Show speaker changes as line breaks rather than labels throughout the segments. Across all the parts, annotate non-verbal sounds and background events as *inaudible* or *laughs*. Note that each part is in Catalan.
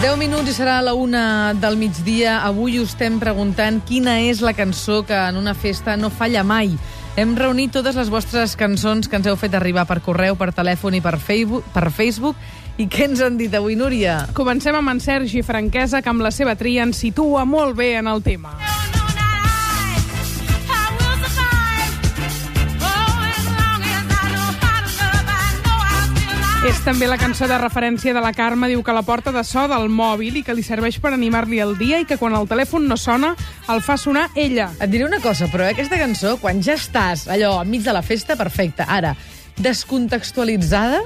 10 minuts i serà la una del migdia. Avui us estem preguntant quina és la cançó que en una festa no falla mai. Hem reunit totes les vostres cançons que ens heu fet arribar per correu, per telèfon i per Facebook. Per Facebook. I què ens han dit avui, Núria?
Comencem amb en Sergi Franquesa, que amb la seva tria ens situa molt bé en el tema. És també la cançó de referència de la Carme, diu que la porta de so del mòbil i que li serveix per animar-li el dia i que quan el telèfon no sona el fa sonar ella.
Et diré una cosa, però eh, aquesta cançó, quan ja estàs allò enmig de la festa, perfecta. Ara, descontextualitzada,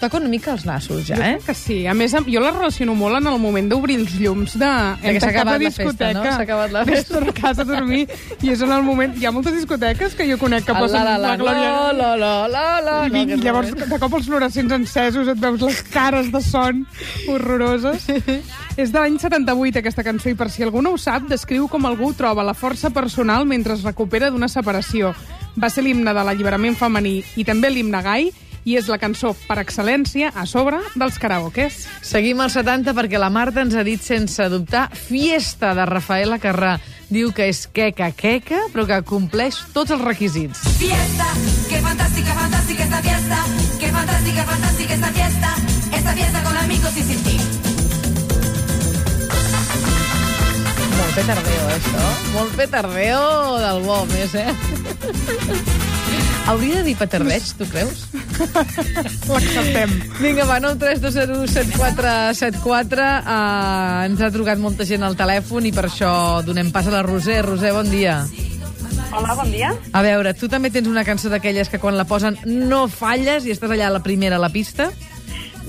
toca una mica els nassos, ja,
Jo
eh?
crec que sí. A més, jo la relaciono molt en el moment d'obrir els llums de...
De que s'ha
tancat
acabat la festa, no? S'ha acabat la festa.
a casa a dormir i és en el moment... Hi ha moltes discoteques que jo conec que posen
la, la,
la Glòria...
la, la, la, la,
I
no,
vinc,
aquest
llavors,
moment.
de cop els fluorescents encesos, et veus les cares de son horroroses. *laughs* És de l'any 78, aquesta cançó, i per si algú no ho sap, descriu com algú troba la força personal mentre es recupera d'una separació. Va ser l'himne de l'alliberament femení i també l'himne gai, i és la cançó per excel·lència a sobre dels karaokes.
Seguim als 70 perquè la Marta ens ha dit sense dubtar Fiesta de Rafaela Carrà. Diu que és queca queca, però que compleix tots els requisits.
Fiesta, qué fantástica, fantástica esta fiesta. Qué fantástica, fantástica esta fiesta. Esta fiesta con amigos y sin ti.
Molt petardeo, eh, això. Molt petardeo del bo, més, eh? *laughs* Hauria de dir petardeig, tu creus?
L'acceptem.
Vinga, va, 9 3 2 0 7 4 7 4. Uh, ens ha trucat molta gent al telèfon i per això donem pas a la Roser. Roser, bon dia.
Hola, bon dia.
A veure, tu també tens una cançó d'aquelles que quan la posen no falles i estàs allà a la primera a la pista?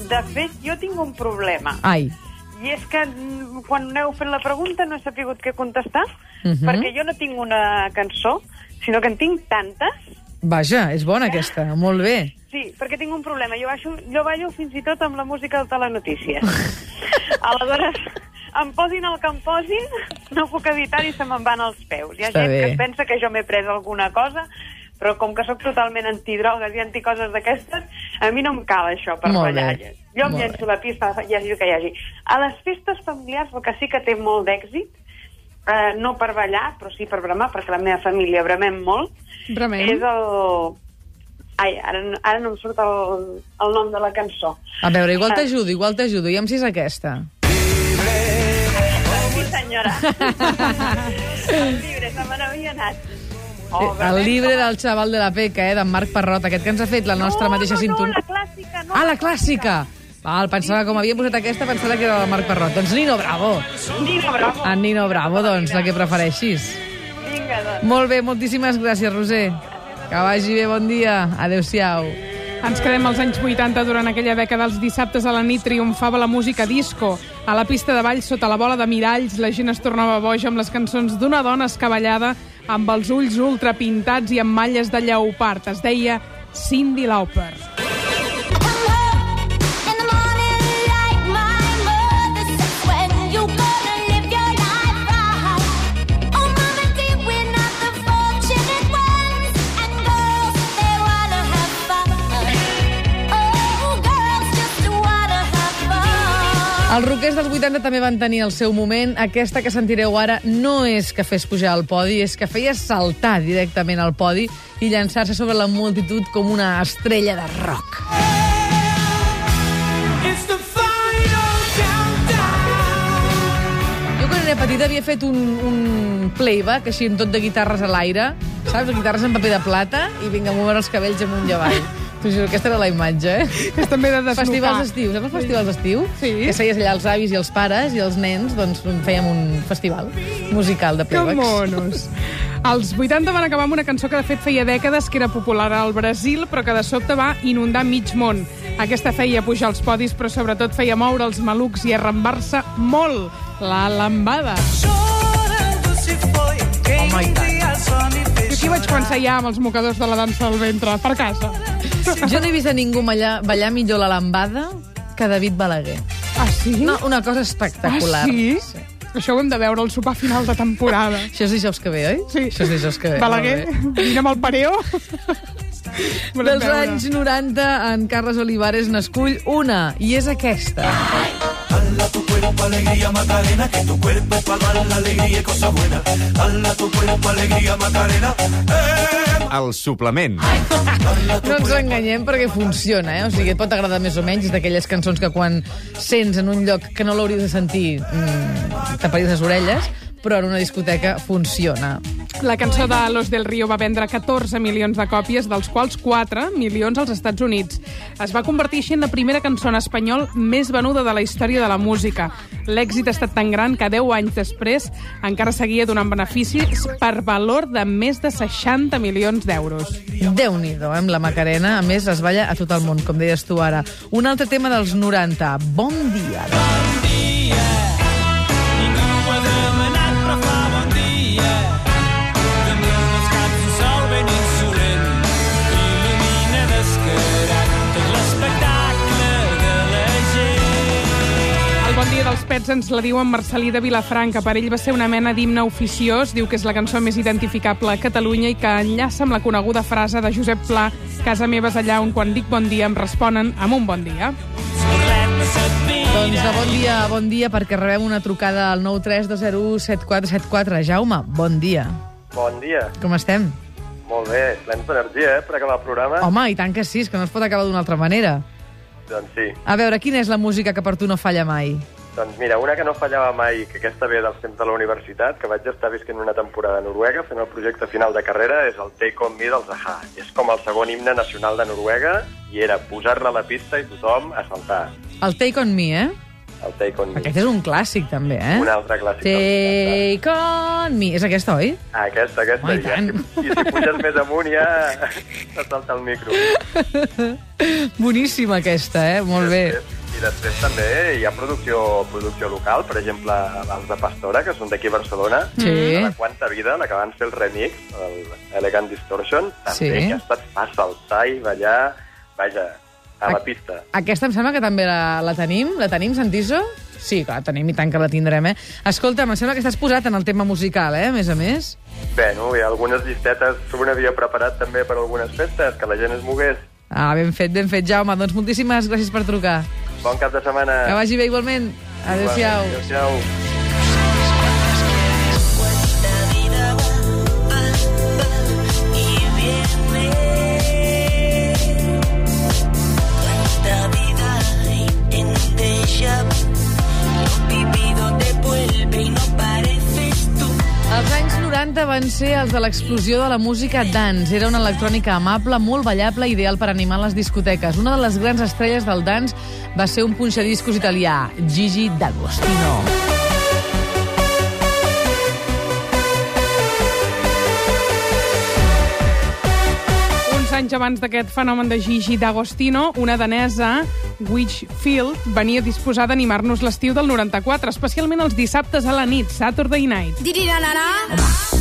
De fet, jo tinc un problema.
Ai,
I és que quan m'heu fet la pregunta no he sapigut què contestar,
Mhm.
perquè jo no tinc una cançó, sinó que en tinc tantes.
vaja, és bona aquesta, molt bé.
Sí, perquè tinc un problema. Jo, baixo, jo ballo fins i tot amb la música del Telenotícies. *laughs* Aleshores, em posin el que em posin, no puc evitar i se me'n van els peus. Hi ha
Està
gent
bé.
que pensa que jo m'he pres alguna cosa, però com que sóc totalment antidrogues i anticoses d'aquestes, a mi no em cal això per
Molt
ballar.
bé.
Jo em
Molt
llenço la pista, hi hagi el que hi hagi. A les festes familiars el que sí que té molt d'èxit, eh, no per ballar, però sí per bramar, perquè la meva família bramem molt,
Bramem.
és el... Ai, ara, no- ara no em surt el, el nom de la cançó.
A veure, igual t'ajudo, igual t'ajudo. I si és aquesta.
Sí, senyora. *laughs* el llibre, se me n'havia anat. Oh,
el llibre del xaval de la Peca, eh, d'en Marc Parrot, aquest que ens ha fet la nostra
no,
mateixa
no,
sintonia.
No, la clàssica, no.
Ah, la clàssica! Val, pensava, com havia posat aquesta, pensava que era la Marc Parrot. Doncs Nino Bravo.
Nino Bravo.
En Nino Bravo, doncs, la que prefereixis.
Vinga, doncs.
Molt bé, moltíssimes gràcies, Roser. Que vagi bé, bon dia. Adéu-siau.
Ens quedem als anys 80, durant aquella dècada, els dissabtes a la nit triomfava la música disco. A la pista de ball, sota la bola de miralls, la gent es tornava boja amb les cançons d'una dona escabellada amb els ulls ultra pintats i amb malles de lleopard. Es deia Cindy Lauper.
Els roquers dels 80 també van tenir el seu moment. Aquesta que sentireu ara no és que fes pujar al podi, és que feia saltar directament al podi i llançar-se sobre la multitud com una estrella de rock. Jo quan era petita havia fet un, un playback així amb tot de guitarres a l'aire, saps? Guitarres en paper de plata i vinga a moure els cabells amunt i avall. T'ho juro, aquesta era la imatge, eh?
És també de desnucar.
Festivals d'estiu, saps els festivals d'estiu?
Sí.
Que seies allà els avis i els pares i els nens, doncs fèiem un festival musical de
Que
playbacks.
monos. Els 80 van acabar amb una cançó que de fet feia dècades que era popular al Brasil, però que de sobte va inundar mig món. Aquesta feia pujar els podis, però sobretot feia moure els malucs i arrambar-se molt. La lambada.
Home, i tant.
Jo aquí vaig començar ja amb els mocadors de la dansa del ventre, per casa.
Jo no he vist a ningú ballar, ballar millor la lambada que David Balaguer.
Ah, sí?
No, una cosa espectacular.
Ah, sí? Això ho hem de veure al sopar final de temporada. *laughs*
Això és dijous que ve, oi?
Sí.
Això és dijous que ve.
Balaguer, vine amb el pareo. *laughs*
Dels anys 90, en Carles Olivares n'escull una, i és aquesta.
Tu cuerpo alegría Macarena, que tu cuerpo para dar la alegría y cosa buena. Dala tu cuerpo alegría Macarena. Eh,
El suplement.
No ens enganyem perquè funciona, eh? O sigui, et pot agradar més o menys, és d'aquelles cançons que quan sents en un lloc que no l'hauries de sentir mmm, t'aparis les orelles, però en una discoteca funciona.
La cançó de Los del Río va vendre 14 milions de còpies, dels quals 4 milions als Estats Units. Es va convertir així en la primera cançó en espanyol més venuda de la història de la música. L'èxit ha estat tan gran que 10 anys després encara seguia donant beneficis per valor de més de 60 milions d'euros.
Déu-n'hi-do, eh, amb la Macarena. A més, es balla a tot el món, com deies tu ara. Un altre tema dels 90. Bon dia.
Ningú
pets ens la diu en Marcelí de Vilafranca. Per ell va ser una mena d'himne oficiós. Diu que és la cançó més identificable a Catalunya i que enllaça amb la coneguda frase de Josep Pla «Casa meva és allà on quan dic bon dia em responen amb un bon dia».
Doncs de bon dia a bon dia perquè rebem una trucada al 932017474. Jaume, bon dia.
Bon dia.
Com estem?
Molt bé. Plens d'energia, eh, per acabar el programa.
Home, i tant que sí, és que no es pot acabar d'una altra manera.
Doncs sí.
A veure, quina és la música que per tu no falla mai?
Doncs mira, una que no fallava mai, que aquesta ve dels temps de la universitat, que vaig estar visquent una temporada a Noruega fent el projecte final de carrera, és el Take On Me dels Aha. És com el segon himne nacional de Noruega i era posar-la a la pista i tothom a saltar.
El Take On Me, eh?
El Take On Me.
Aquest és un clàssic, també, eh?
Un altre clàssic. dels 80.
Take On Me. És aquesta, oi?
Ah, aquesta, aquesta.
Home, i
ja. I si puges més amunt ja et salta el micro. *laughs*
Boníssima aquesta, eh? Molt bé.
Després- I després també hi ha producció, producció local, per exemple, els de Pastora, que són d'aquí a Barcelona.
Sí.
De la Quanta Vida, la que van fer el remix, el Elegant Distortion, també,
Sí.
que ha estat a saltar i ballar, vaja, a la pista.
Aquesta em sembla que també la, la tenim. La tenim, Santiso? Sí, clar, tenim i tant que la tindrem, eh? Escolta'm, em sembla que estàs posat en el tema musical, eh? A més a més.
Bé, no, hi ha algunes llistetes un havia preparat també per algunes festes, que la gent es mogués.
Ah, ben fet, ben fet, Jaume. Doncs moltíssimes gràcies per trucar.
Bon cap de setmana.
Que vagi bé igualment. Adéu-siau.
Adéu-siau.
Esta vida en un déjà vu. Lo vivido te vuelve y no pareces tú.
Els anys 90 van ser els de l'explosió de la música dance. Era una electrònica amable, molt ballable, ideal per animar les discoteques. Una de les grans estrelles del dance va ser un punxadiscos italià, Gigi D'Agostino.
Uns anys abans d'aquest fenomen de Gigi D'Agostino, una danesa, Witchfield, venia disposada a animar-nos l'estiu del 94, especialment els dissabtes a la nit, Saturday Night. I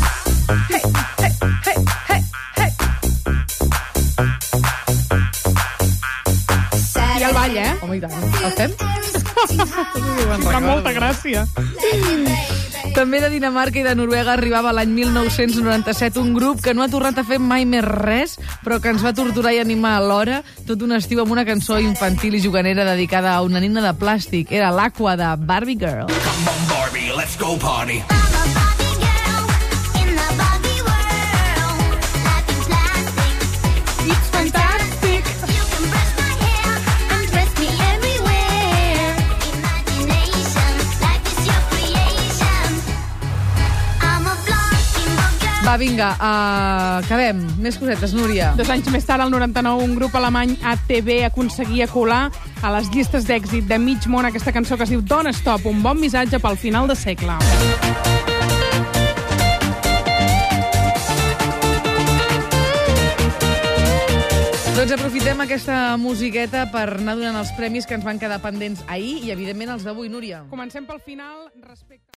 Home, i tant. El fem? *laughs*
Fa molta gràcia.
També de Dinamarca i de Noruega arribava l'any 1997 un grup que no ha tornat a fer mai més res, però que ens va torturar i animar alhora tot un estiu amb una cançó infantil i juganera dedicada a una nina de plàstic. Era l'Aqua de Barbie Girl.
Come on, Barbie, let's go party.
It's
Va, vinga, uh, acabem. Més cosetes, Núria.
Dos anys més tard, al 99, un grup alemany ATV aconseguia colar a les llistes d'èxit de mig món aquesta cançó que es diu Don't Stop, un bon missatge pel final de segle.
Doncs aprofitem aquesta musiqueta per anar donant els premis que ens van quedar pendents ahir i, evidentment, els d'avui, Núria.
Comencem pel final respecte...